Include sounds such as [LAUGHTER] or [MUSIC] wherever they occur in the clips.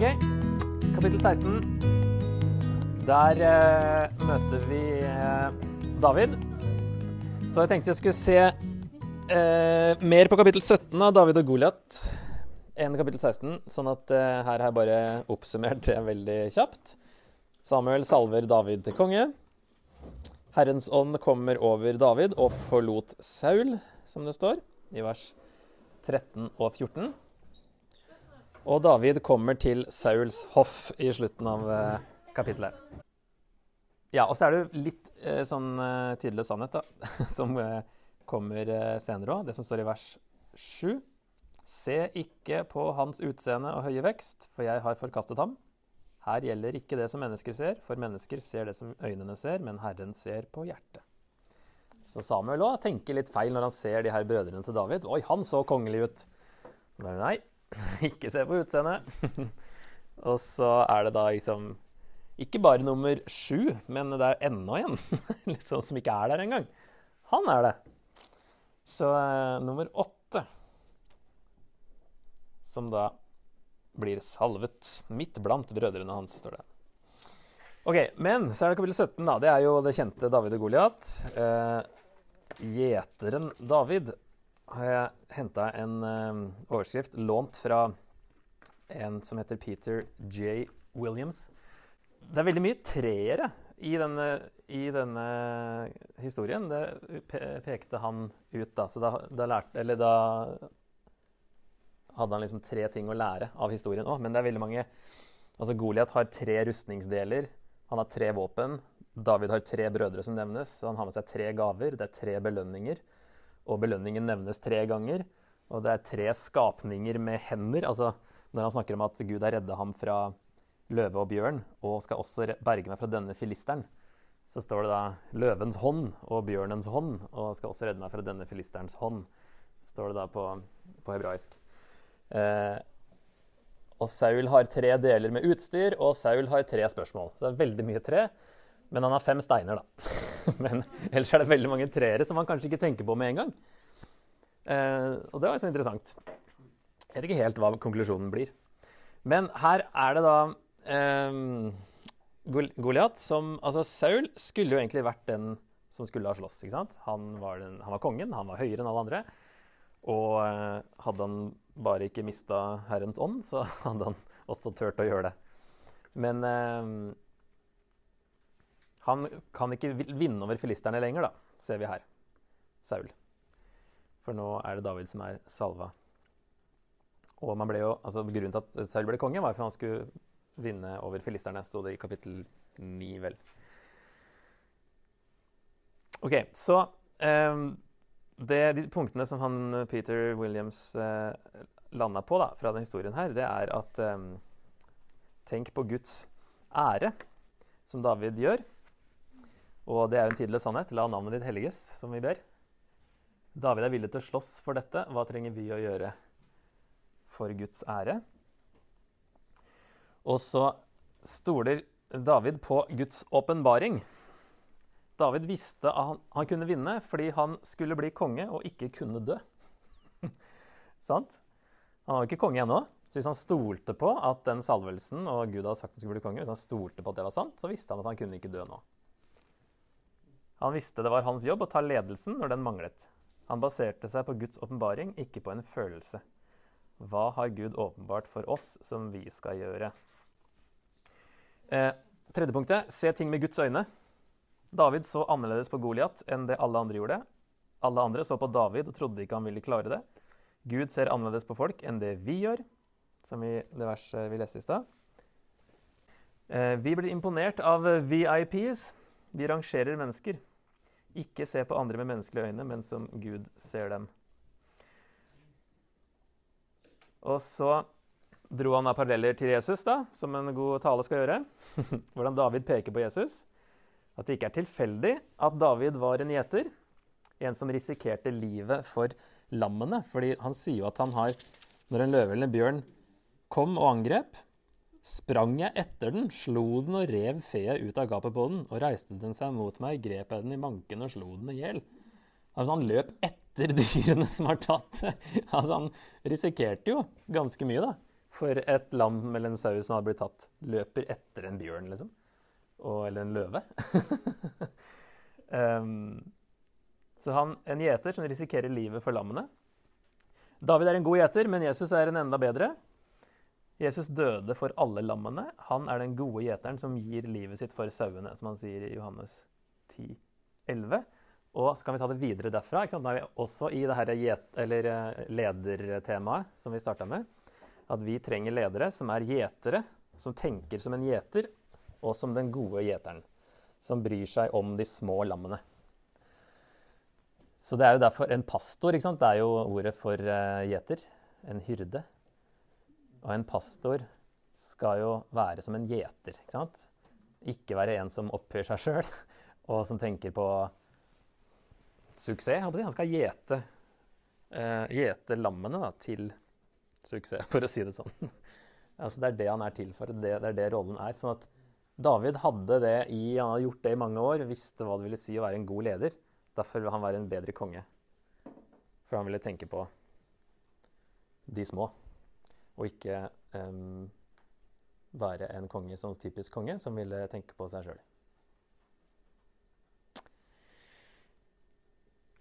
Ok, kapittel 16. Der eh, møter vi eh, David. Så jeg tenkte jeg skulle se eh, mer på kapittel 17 av David og Goliat enn kapittel 16, sånn at eh, her har jeg bare oppsummert det veldig kjapt. Samuel salver David til konge. Herrens ånd kommer over David og forlot Saul, som det står i vers 13 og 14. Og David kommer til Sauls hoff i slutten av kapitlet. kapittelet. Ja, og så er det jo litt eh, sånn eh, tidløs sannhet, da, [LAUGHS] som eh, kommer eh, senere òg. Det som står i vers 7. Se ikke på hans utseende og høye vekst, for jeg har forkastet ham. Her gjelder ikke det som mennesker ser, for mennesker ser det som øynene ser, men Herren ser på hjertet. Så Samuel òg tenker litt feil når han ser de her brødrene til David. Oi, han så kongelig ut. Men nei, [LAUGHS] ikke se på utseendet. [LAUGHS] og så er det da liksom ikke bare nummer sju, men det er enda en [LAUGHS] liksom, som ikke er der engang. Han er det. Så uh, nummer åtte, som da blir salvet midt blant brødrene hans, står det. Ok, Men så er det kapittel 17. da, Det er jo det kjente David og Goliat. Eh, Gjeteren David har jeg henta en eh, overskrift lånt fra en som heter Peter J. Williams. Det er veldig mye treere i denne, i denne historien. Det pe pekte han ut da. Så da, da, lærte, eller da hadde han liksom tre ting å lære av historien òg. Men det er veldig mange Altså Goliat har tre rustningsdeler. Han har tre våpen. David har tre brødre som nevnes. Han har med seg tre gaver. Det er tre belønninger. Og belønningen nevnes tre ganger. Og det er tre skapninger med hender. Altså når han snakker om at Gud har redda ham fra løve og bjørn, og skal også berge meg fra denne filisteren, så står det da løvens hånd og bjørnens hånd, og skal også redde meg fra denne filisterens hånd, står det da på, på hebraisk. Eh, og Saul har tre deler med utstyr, og Saul har tre spørsmål. Så det er veldig mye tre. Men han har fem steiner, da. [LAUGHS] men ellers er det veldig mange treere som man kanskje ikke tenker på med en gang. Eh, og det var så interessant. Jeg vet ikke helt hva konklusjonen blir. Men her er det da eh, Goliat som Altså, Saul skulle jo egentlig vært den som skulle ha slåss. ikke sant? Han var, den, han var kongen, han var høyere enn alle andre. Og eh, hadde han bare ikke mista Herrens ånd, så [LAUGHS] hadde han også turt å gjøre det. Men eh, han kan ikke vinne over filisterne lenger, da, ser vi her. Saul. For nå er det David som er salva. Og man ble jo, altså Grunnen til at Saul ble konge, var for han skulle vinne over filisterne, sto det i kapittel 9, vel. OK, så um, det, De punktene som han Peter Williams uh, landa på da, fra denne historien, her, det er at um, Tenk på Guds ære, som David gjør. Og det er jo en tydelig sannhet. La navnet ditt helliges, som vi ber. David er villig til å slåss for dette. Hva trenger vi å gjøre for Guds ære? Og så stoler David på Guds åpenbaring. David visste at han, han, kunne vinne fordi han skulle bli konge og ikke kunne dø. [LAUGHS] Sant? Han var ikke konge ennå. Så hvis han stolte på at den salvelsen og Gud hadde sagt han skulle bli konge, hvis han stolte på at det var sant, så visste han at han kunne ikke dø nå. Han visste det var hans jobb å ta ledelsen når den manglet. Han baserte seg på Guds åpenbaring, ikke på en følelse. Hva har Gud åpenbart for oss som vi skal gjøre? Eh, tredje punktet se ting med Guds øyne. David så annerledes på Goliat enn det alle andre gjorde. Alle andre så på David og trodde ikke han ville klare det. Gud ser annerledes på folk enn det vi gjør som i det verset vi leste i stad. Eh, vi blir imponert av VIPs. Vi rangerer mennesker. Ikke se på andre med menneskelige øyne, men som Gud ser dem. Og så dro han av paralleller til Jesus, da, som en god tale skal gjøre. [LAUGHS] Hvordan David peker på Jesus. At det ikke er tilfeldig at David var en gjeter. En som risikerte livet for lammene. fordi han sier jo at han har Når en løve eller en bjørn kom og angrep, sprang jeg etter den, slo den og rev feet ut av gapet på den, og reiste den seg mot meg, grep jeg den i manken og slo den i hjel. Altså, han løp etter [LAUGHS] dyrene som har tatt. Altså, han risikerte jo ganske mye, da, for et lam eller en sau som hadde blitt tatt, løper etter en bjørn, liksom. Og, eller en løve. um, [LAUGHS] så han, en gjeter som risikerer livet for lammene. David er en god gjeter, men Jesus er en enda bedre. Jesus døde for alle lammene. Han er den gode gjeteren som gir livet sitt for sauene, som han sier i Johannes 10, 11. Og så kan vi ta det videre derfra. Da er vi også i det her eh, ledertemaet som vi starta med. At vi trenger ledere som er gjetere, som tenker som en gjeter, og som den gode gjeteren. Som bryr seg om de små lammene. Så det er jo derfor en pastor ikke sant? Det er jo ordet for uh, gjeter. En hyrde. Og en pastor skal jo være som en gjeter. Ikke sant? Ikke være en som oppfører seg sjøl, [LAUGHS] og som tenker på suksess. Han skal gjete, uh, gjete lammene da, til suksess, [LAUGHS] for å si det sånn. altså, det er det han er til for. Det, det er det rollen er. Sånn at David hadde det i, han hadde gjort det i mange år, visste hva det ville si å være en god leder. Derfor vil han være en bedre konge. For han ville tenke på de små, og ikke um, være en konge som typisk konge, som ville tenke på seg sjøl.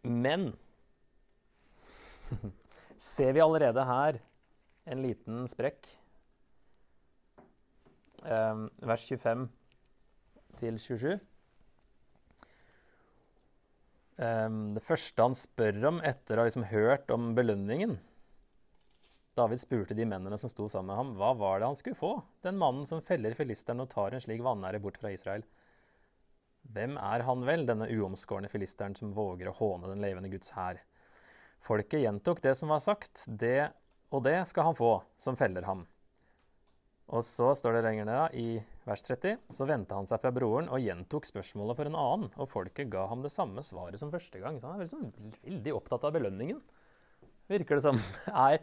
Men [LAUGHS] ser vi allerede her en liten sprekk. Um, vers 25 til 27. Um, det første han spør om etter å ha liksom hørt om belønningen David spurte de mennene som sto sammen med ham, hva var det han skulle få, den mannen som feller filisteren og tar en slik vanære bort fra Israel. Hvem er han vel, denne uomskårne filisteren som våger å håne den levende Guds hær? Folket gjentok det som var sagt, det og det skal han få, som feller ham. Og så står det lenger ned i vers 30. Så vendte han seg fra broren og gjentok spørsmålet for en annen, og folket ga ham det samme svaret som første gang. Så han er veldig, sånn, veldig opptatt av belønningen. Virker det som. [LAUGHS] Er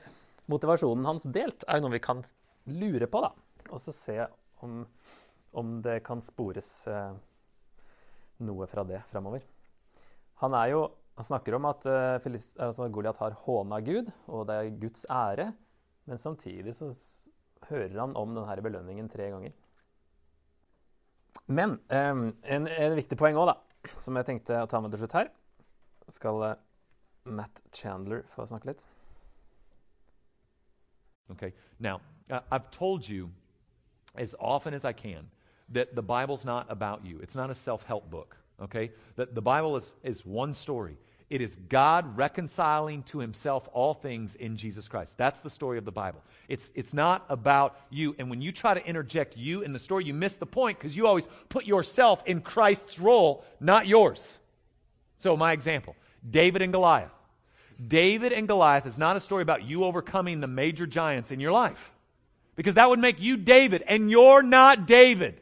motivasjonen hans delt? Er jo noe vi kan lure på, da. Og så se om, om det kan spores eh, noe fra det framover. Han han snakker om at uh, altså Goliat har håna Gud, og det er Guds ære. Men samtidig så hører han om denne belønningen tre ganger. Men eh, en, en, viktig poeng òg, da, som jeg tenkte å ta med til slutt her, skal uh, Matt Chandler få snakke litt. Okay. Now, I've told you as often as I can that the Bible's not about you. It's not a self-help book. Okay? That the Bible is, is one story. It is God reconciling to himself all things in Jesus Christ. That's the story of the Bible. It's, it's not about you. And when you try to interject you in the story, you miss the point because you always put yourself in Christ's role, not yours. So, my example David and Goliath. David and Goliath is not a story about you overcoming the major giants in your life because that would make you David, and you're not David.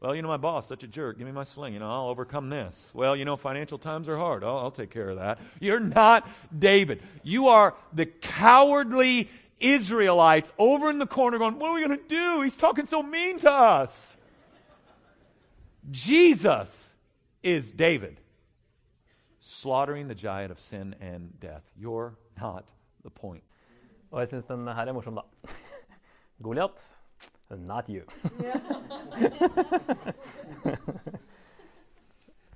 Well, you know, my boss, such a jerk. Give me my sling. You know, I'll overcome this. Well, you know, financial times are hard. I'll, I'll take care of that. You're not David. You are the cowardly Israelites over in the corner going, What are we going to do? He's talking so mean to us. Jesus is David, slaughtering the giant of sin and death. You're not the point. Og jeg syns den her er morsom, da. [LAUGHS] Goliat Not you. [LAUGHS]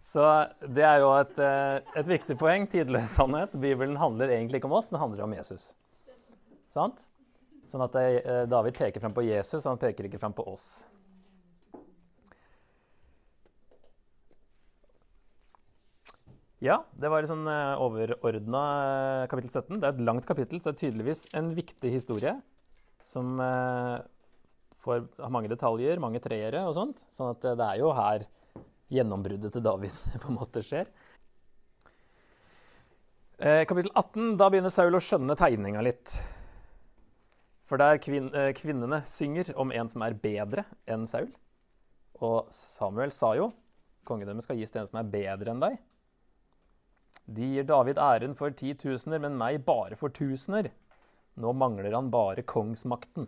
Så det er jo et, eh, et, viktig poeng. Tidløs sannhet. Bibelen handler egentlig ikke om oss, den handler om Jesus. Sant? Sånn at eh, David peker frem på Jesus, han peker ikke frem på oss. Ja, det var litt sånn eh, overordna kapittel 17. Det er et langt kapittel, så det er tydeligvis en viktig historie som får ha mange detaljer, mange treere og sånt. sånn at det er jo her gjennombruddet til David [LAUGHS] på en måte skjer. Eh, kapittel 18, da begynner Saul å skjønne tegninga litt. For der kvin eh, kvinnene synger om en som er bedre enn Saul. Og Samuel sa jo kongedømmet skal gis til en som er bedre enn deg. De gir David æren for titusener, men meg bare for tusener. Nå mangler han bare kongsmakten.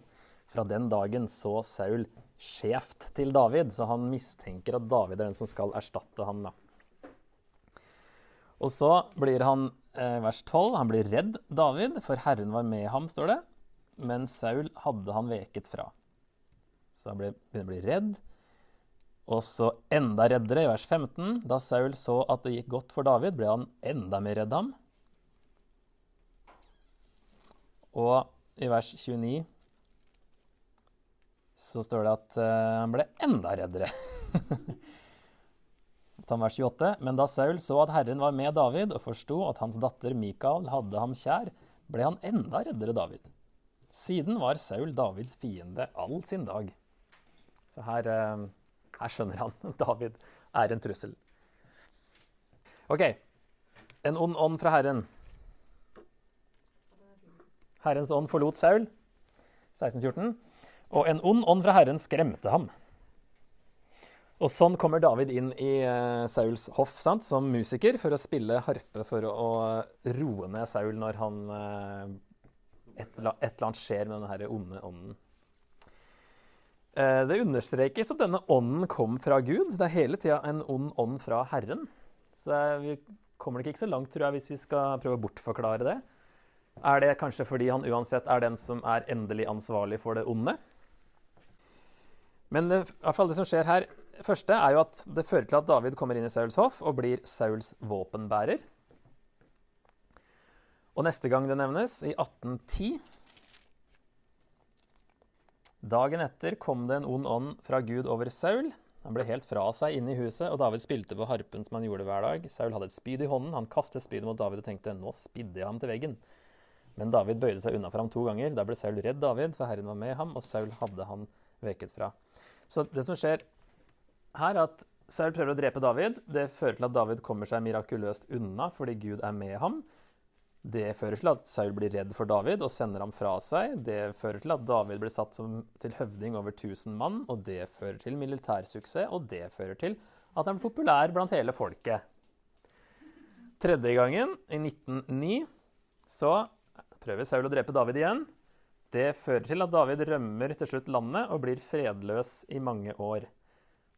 Fra den dagen så Saul skjevt til David, så han mistenker at David er den som skal erstatte han. da. Og så blir han, eh, vers 12, han blir redd David, for Herren var med ham, står det. Men Saul hadde han veket fra. Så han begynner å bli redd. Og så enda reddere i vers 15. Da Saul så at det gikk godt for David, ble han enda mer redd ham. Og i vers 29 så står det at uh, han ble enda reddere. [LAUGHS] Ta vers 28. Men da Saul så at Herren var med David, og forsto at hans datter Mikael hadde ham kjær, ble han enda reddere David. Siden var Saul Davids fiende all sin dag. Så her, uh, her skjønner han David er en trussel. OK. En ond ånd fra Herren. Herrens ånd forlot Saul. 1614. Og en ond ånd fra Herren skremte ham. Og sånn kommer David inn i uh, Sauls hoff sant? som musiker for å spille harpe for å, roe ned Saul når han uh, et, et, eller annet skjer med denne onde ånden. Uh, det understrekes at denne ånden kom fra Gud. Det er hele tida en ond ånd fra Herren. Så vi kommer nok ikke så langt, tror jeg, hvis vi skal prøve å bortforklare det. Er det kanskje fordi han uansett er den som er endelig ansvarlig for det onde? Men det, i hvert fall det som skjer her, første er jo at det fører til at David kommer inn i Sauls hoff og blir Sauls våpenbærer. Og neste gang det nevnes, i 1810 Dagen etter kom det en ond ånd fra Gud over Saul. Han ble helt fra seg inne i huset, og David spilte på harpen som han gjorde hver dag. Saul hadde et spyd i hånden. Han kastet spydet mot David og tenkte nå spidde jeg ham til veggen. Men David bøyde seg unna for ham to ganger. Da ble Saul redd David, for Herren var med ham, og Saul hadde han veket fra. Så det som skjer her, er at Saul prøver å drepe David. Det fører til at David kommer seg mirakuløst unna fordi Gud er med ham. Det fører til at Saul blir redd for David og sender ham fra seg. Det fører til at David blir satt som, til høvding over 1000 mann, og det fører til militærsuksess, og det fører til at han blir populær blant hele folket. Tredje gangen, i 1909, så prøver Saul å drepe David igjen. Det fører til at David rømmer til slutt landet og blir fredløs i mange år.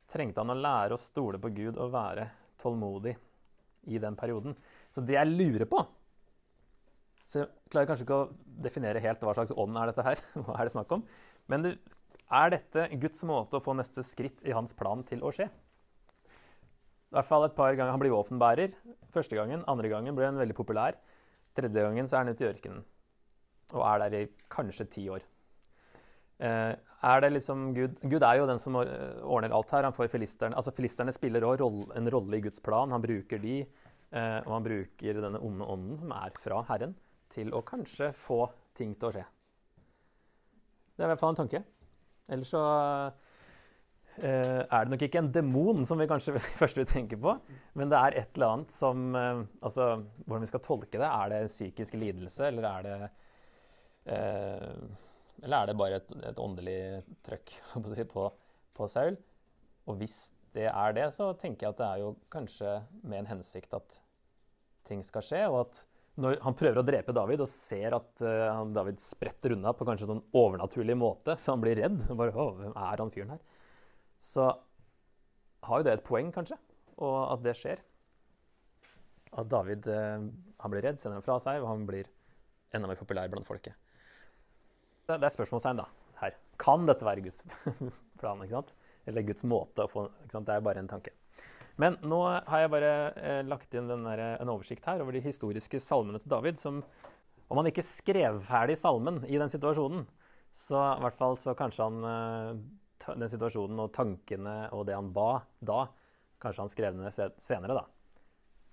Trengte han å lære å stole på Gud og være tålmodig i den perioden? Så det jeg lurer på Så jeg klarer kanskje ikke å definere helt hva slags ånd er dette her. [LAUGHS] Hva er det snakk om? Men du, er dette Guds måte å få neste skritt i hans plan til å skje? I hvert fall et par ganger Han blir våpenbærer. Første gangen. Andre gangen blir han veldig populær. Tredje gangen så er han ute i ørkenen og er der i kanskje ti år. Eh, er det liksom Gud, Gud er jo den som ordner alt her. Han får filisterne, altså filisterne spiller òg en rolle i Guds plan. Han bruker de, eh, og han bruker denne onde ånden som er fra Herren, til å kanskje få ting til å skje. Det er i hvert fall en tanke. Ellers så Uh, er det nok ikke en demon, som vi kanskje [LAUGHS] først vil tenke på. Men det er et eller annet som uh, Altså, hvordan vi skal tolke det. Er det en psykisk lidelse, eller er det Eh, eller er det bare et, et åndelig trøkk [LAUGHS] på, på, Saul? Og hvis det er det, så tenker jeg at det er jo kanskje med en hensikt at ting skal skje. Og at når han prøver å drepe David og ser at uh, David spretter unna på kanskje sånn overnaturlig måte, så han blir redd bare, Å, hvem er han fyren her? Så har jo det et poeng, kanskje, og at det skjer. At David uh, han blir redd, sender ham fra seg, og han blir enda mer populær blant folket. Det er spørsmålstegn da, her. Kan dette være Guds [LAUGHS] plan? ikke sant? Eller Guds måte å få? Det er bare en tanke. Men nå har jeg bare eh, lagt inn der, en oversikt her over de historiske salmene til David. som Om han ikke skrev ferdig salmen i den situasjonen, så i hvert fall så kanskje han eh, den situasjonen og tankene og det han ba da, kanskje han skrev ned senere, da.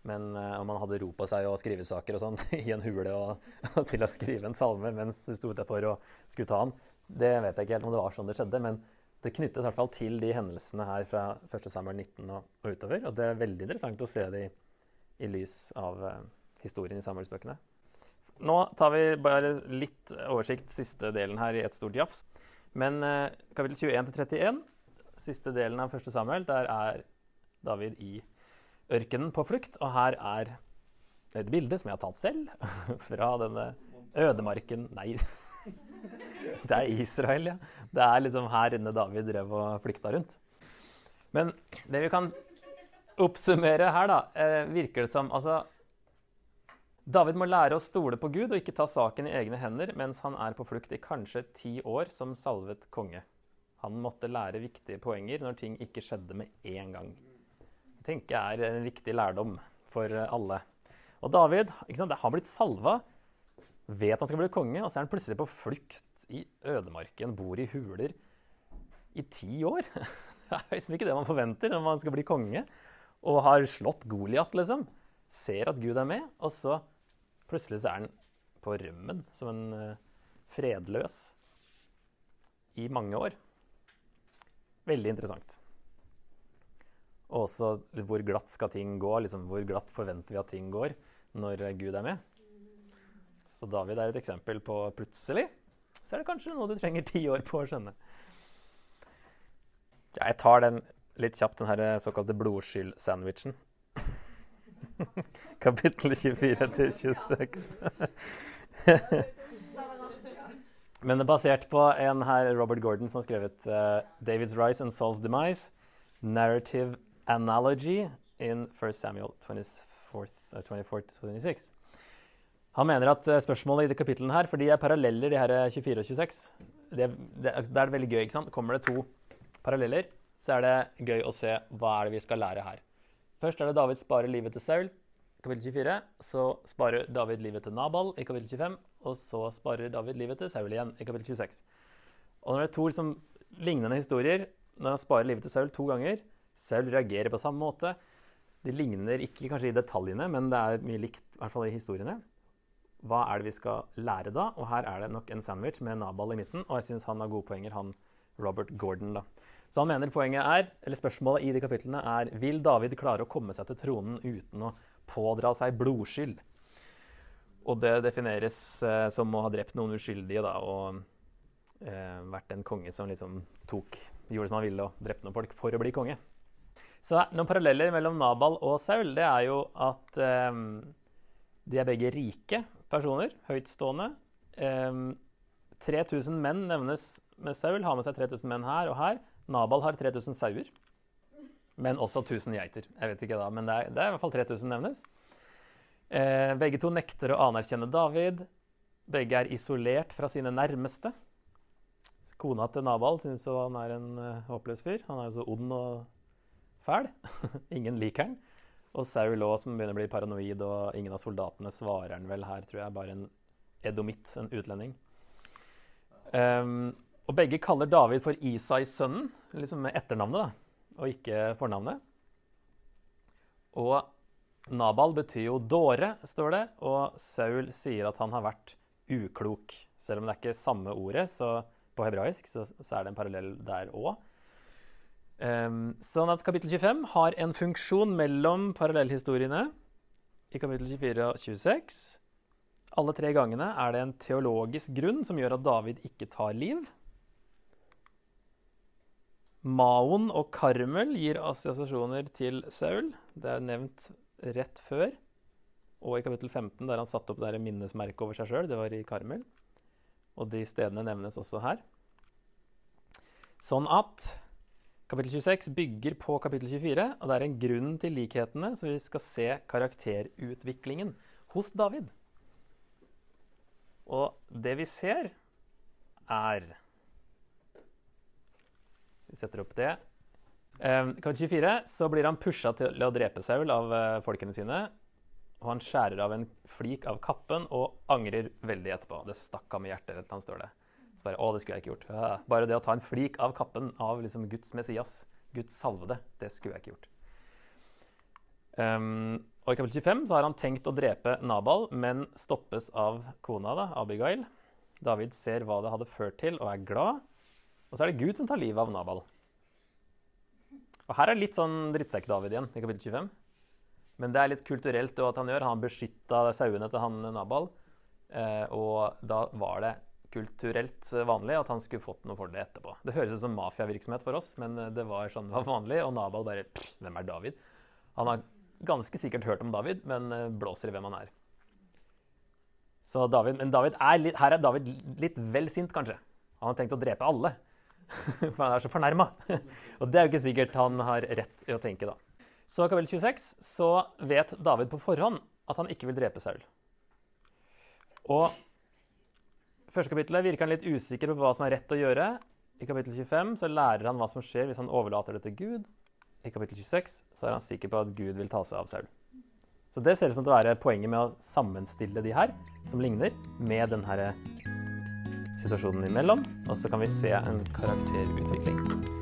Men eh, om han hadde ro på seg og skrivesaker og sånn [LAUGHS] i en hule [LAUGHS] og, til å skrive en salme mens det sto utafor og skulle ta han, det vet jeg ikke helt om det var sånn det skjedde. Men det knyttes i hvert fall til de hendelsene her fra 1. Samuel 19 og, og, utover. Og det er veldig interessant å se det i, i lys av uh, historien i Samuelsbøkene. Nå tar vi bare litt oversikt, siste delen her, i et stort jafs. Men uh, kapittel 21 til 31, siste delen av 1. Samuel, der er David i ørkenen på flukt. Og her er et bilde som jeg har tatt selv, [LAUGHS] fra denne ødemarken Nei, [LAUGHS] [LAUGHS] det er Israel, ja. Det er liksom her inne David drev og flykta rundt. Men det vi kan oppsummere her, da, eh, virker det som Altså David må lære å stole på Gud og ikke ta saken i egne hender mens han er på flukt i kanskje ti år som salvet konge. Han måtte lære viktige poenger når ting ikke skjedde med en gang. Det tenker jeg er en viktig lærdom for alle. Og David han blitt salva, vet han skal bli konge, og så er han plutselig på flukt i ødemarken, bor i huler i ti år. [LAUGHS] Det er liksom ikke det man forventer når man skal bli konge. Og har slått Goliat, liksom. Ser at Gud er med, og så plutselig så er han på rømmen som en uh, fredløs i mange år. Veldig interessant. Og også hvor glatt skal ting gå? Liksom, hvor glatt forventer vi at ting går når Gud er med? Så David er et eksempel på plutselig så er det kanskje noe du trenger ti år på å skjønne. Ja, jeg tar den litt kjapt, den her eh, såkalte blodskyld-sandwichen. [LAUGHS] Kapittel 24 til 26. [LAUGHS] Men det er basert på en her, Robert Gordon som har skrevet uh, 'David's Rise and Saul's Demise'. Narrative Analogy in 1 Samuel 24-26. Han mener at uh, spørsmålet i de kapitlene her, for de er paralleller, de her 24 og 26 det, det, det er veldig gøy. ikke sant? Kommer det to paralleller, så er det gøy å se hva er det vi skal lære her. Først er det David sparer livet til Saul, kapittel 24. Så sparer David livet til Nabal i kapittel 25. Og så sparer David livet til Saul igjen i kapittel 26. Og når det er to liksom, lignende historier, når han sparer livet til Saul to ganger Saul reagerer på samme måte. De ligner ikke kanskje i detaljene, men det er mye likt i hvert fall i historiene. Hva er det vi skal lære da? Og her er det nok en sandwich med Nabal i midten. Og jeg syns han har gode poenger, han Robert Gordon. da. Så han mener poenget er, eller spørsmålet i de kapitlene er vil David klare å komme seg til tronen uten å pådra seg blodskyld. Og det defineres eh, som å ha drept noen uskyldige da, og eh, vært en konge som liksom tok, gjorde som han ville og drepte noen folk for å bli konge. Så noen paralleller mellom Nabal og Saul det er jo at eh, de er begge rike personer, høytstående. Um, 3000 menn nevnes med Saul, har med seg 3000 menn her og her. Nabal har 3000 sauer, men også 1000 geiter. Jeg vet ikke da, men det er, det er i hvert fall 3000 nevnes. Eh, begge to nekter å anerkjenne David. Begge er isolert fra sine nærmeste. Kona til Nabal syns han er en uh, håpløs fyr. Han er jo så ond og fæl. [LAUGHS] ingen liker han. Og Saul òg, som begynner å bli paranoid, og ingen av soldatene svarer han vel her, tror jeg. Bare en edomitt, en utlending. Um, og begge kaller David for Isai-sønnen, liksom med etternavnet, da, og ikke fornavnet. Og Nabal betyr jo dåre, står det, og Saul sier at han har vært uklok. Selv om det er ikke samme ordet så på hebraisk, så, så, er det en parallell der òg. Ehm, sånn at kapittel 25 har en funksjon mellom parallellhistoriene i kapittel 24 og 26. Alle tre gangene er det en teologisk grunn som gjør at David ikke tar liv. Maon og Karmel gir assosiasjoner til Saul. Det er nevnt rett før. Og i kapittel 15, der han satte opp det minnesmerket over seg sjøl. Det var i Karmel. Og de stedene nevnes også her. Sånn at kapittel 26 bygger på kapittel 24, og det er en grunn til likhetene, så vi skal se karakterutviklingen hos David. Og det vi ser, er vi setter opp det. Um, kapittel 24 så blir han pusha til å drepe Saul av uh, folkene sine. Og han skjærer av en flik av kappen og angrer veldig etterpå. Det stakk ham i hjertet. eller står det. Bare, å, det skulle jeg ikke gjort. Ja. Bare det å ta en flik av kappen av liksom Guds Messias, Guds salvede, det skulle jeg ikke gjort. Um, og I kapittel 25 så har han tenkt å drepe Nabal, men stoppes av kona, da, Abigail. David ser hva det hadde ført til, og er glad. Og så er det Gud som tar livet av Nabal. Og Her er litt sånn drittsekk-David igjen, i kapittel 25. Men det er litt kulturelt at han gjør. Han beskytta sauene til han Nabal. Eh, og da var det kulturelt vanlig at han skulle fått noe for det etterpå. Det høres ut som mafiavirksomhet for oss, men det var sånn det var vanlig. Og Nabal bare Hvem er David? Han har ganske sikkert hørt om David, men eh, blåser i hvem han er. Så David, men David er litt, her er David litt vel sint, kanskje. Han har tenkt å drepe alle. [LAUGHS] For han er så fornærma. [LAUGHS] Og det er jo ikke sikkert han har rett i å tenke, da. Så kapittel 26 så vet David på forhånd at han ikke vil drepe Saul. Og første kapittelet virker han litt usikker på hva som er rett å gjøre. I kapittel 25 så lærer han hva som skjer hvis han overlater det til Gud. I kapittel 26 så er han sikker på at Gud vil ta seg av Saul. Så det ser ut som å være poenget med å sammenstille de her, som ligner, med den her situasjonen imellom. Og så kan vi se en karakterutvikling.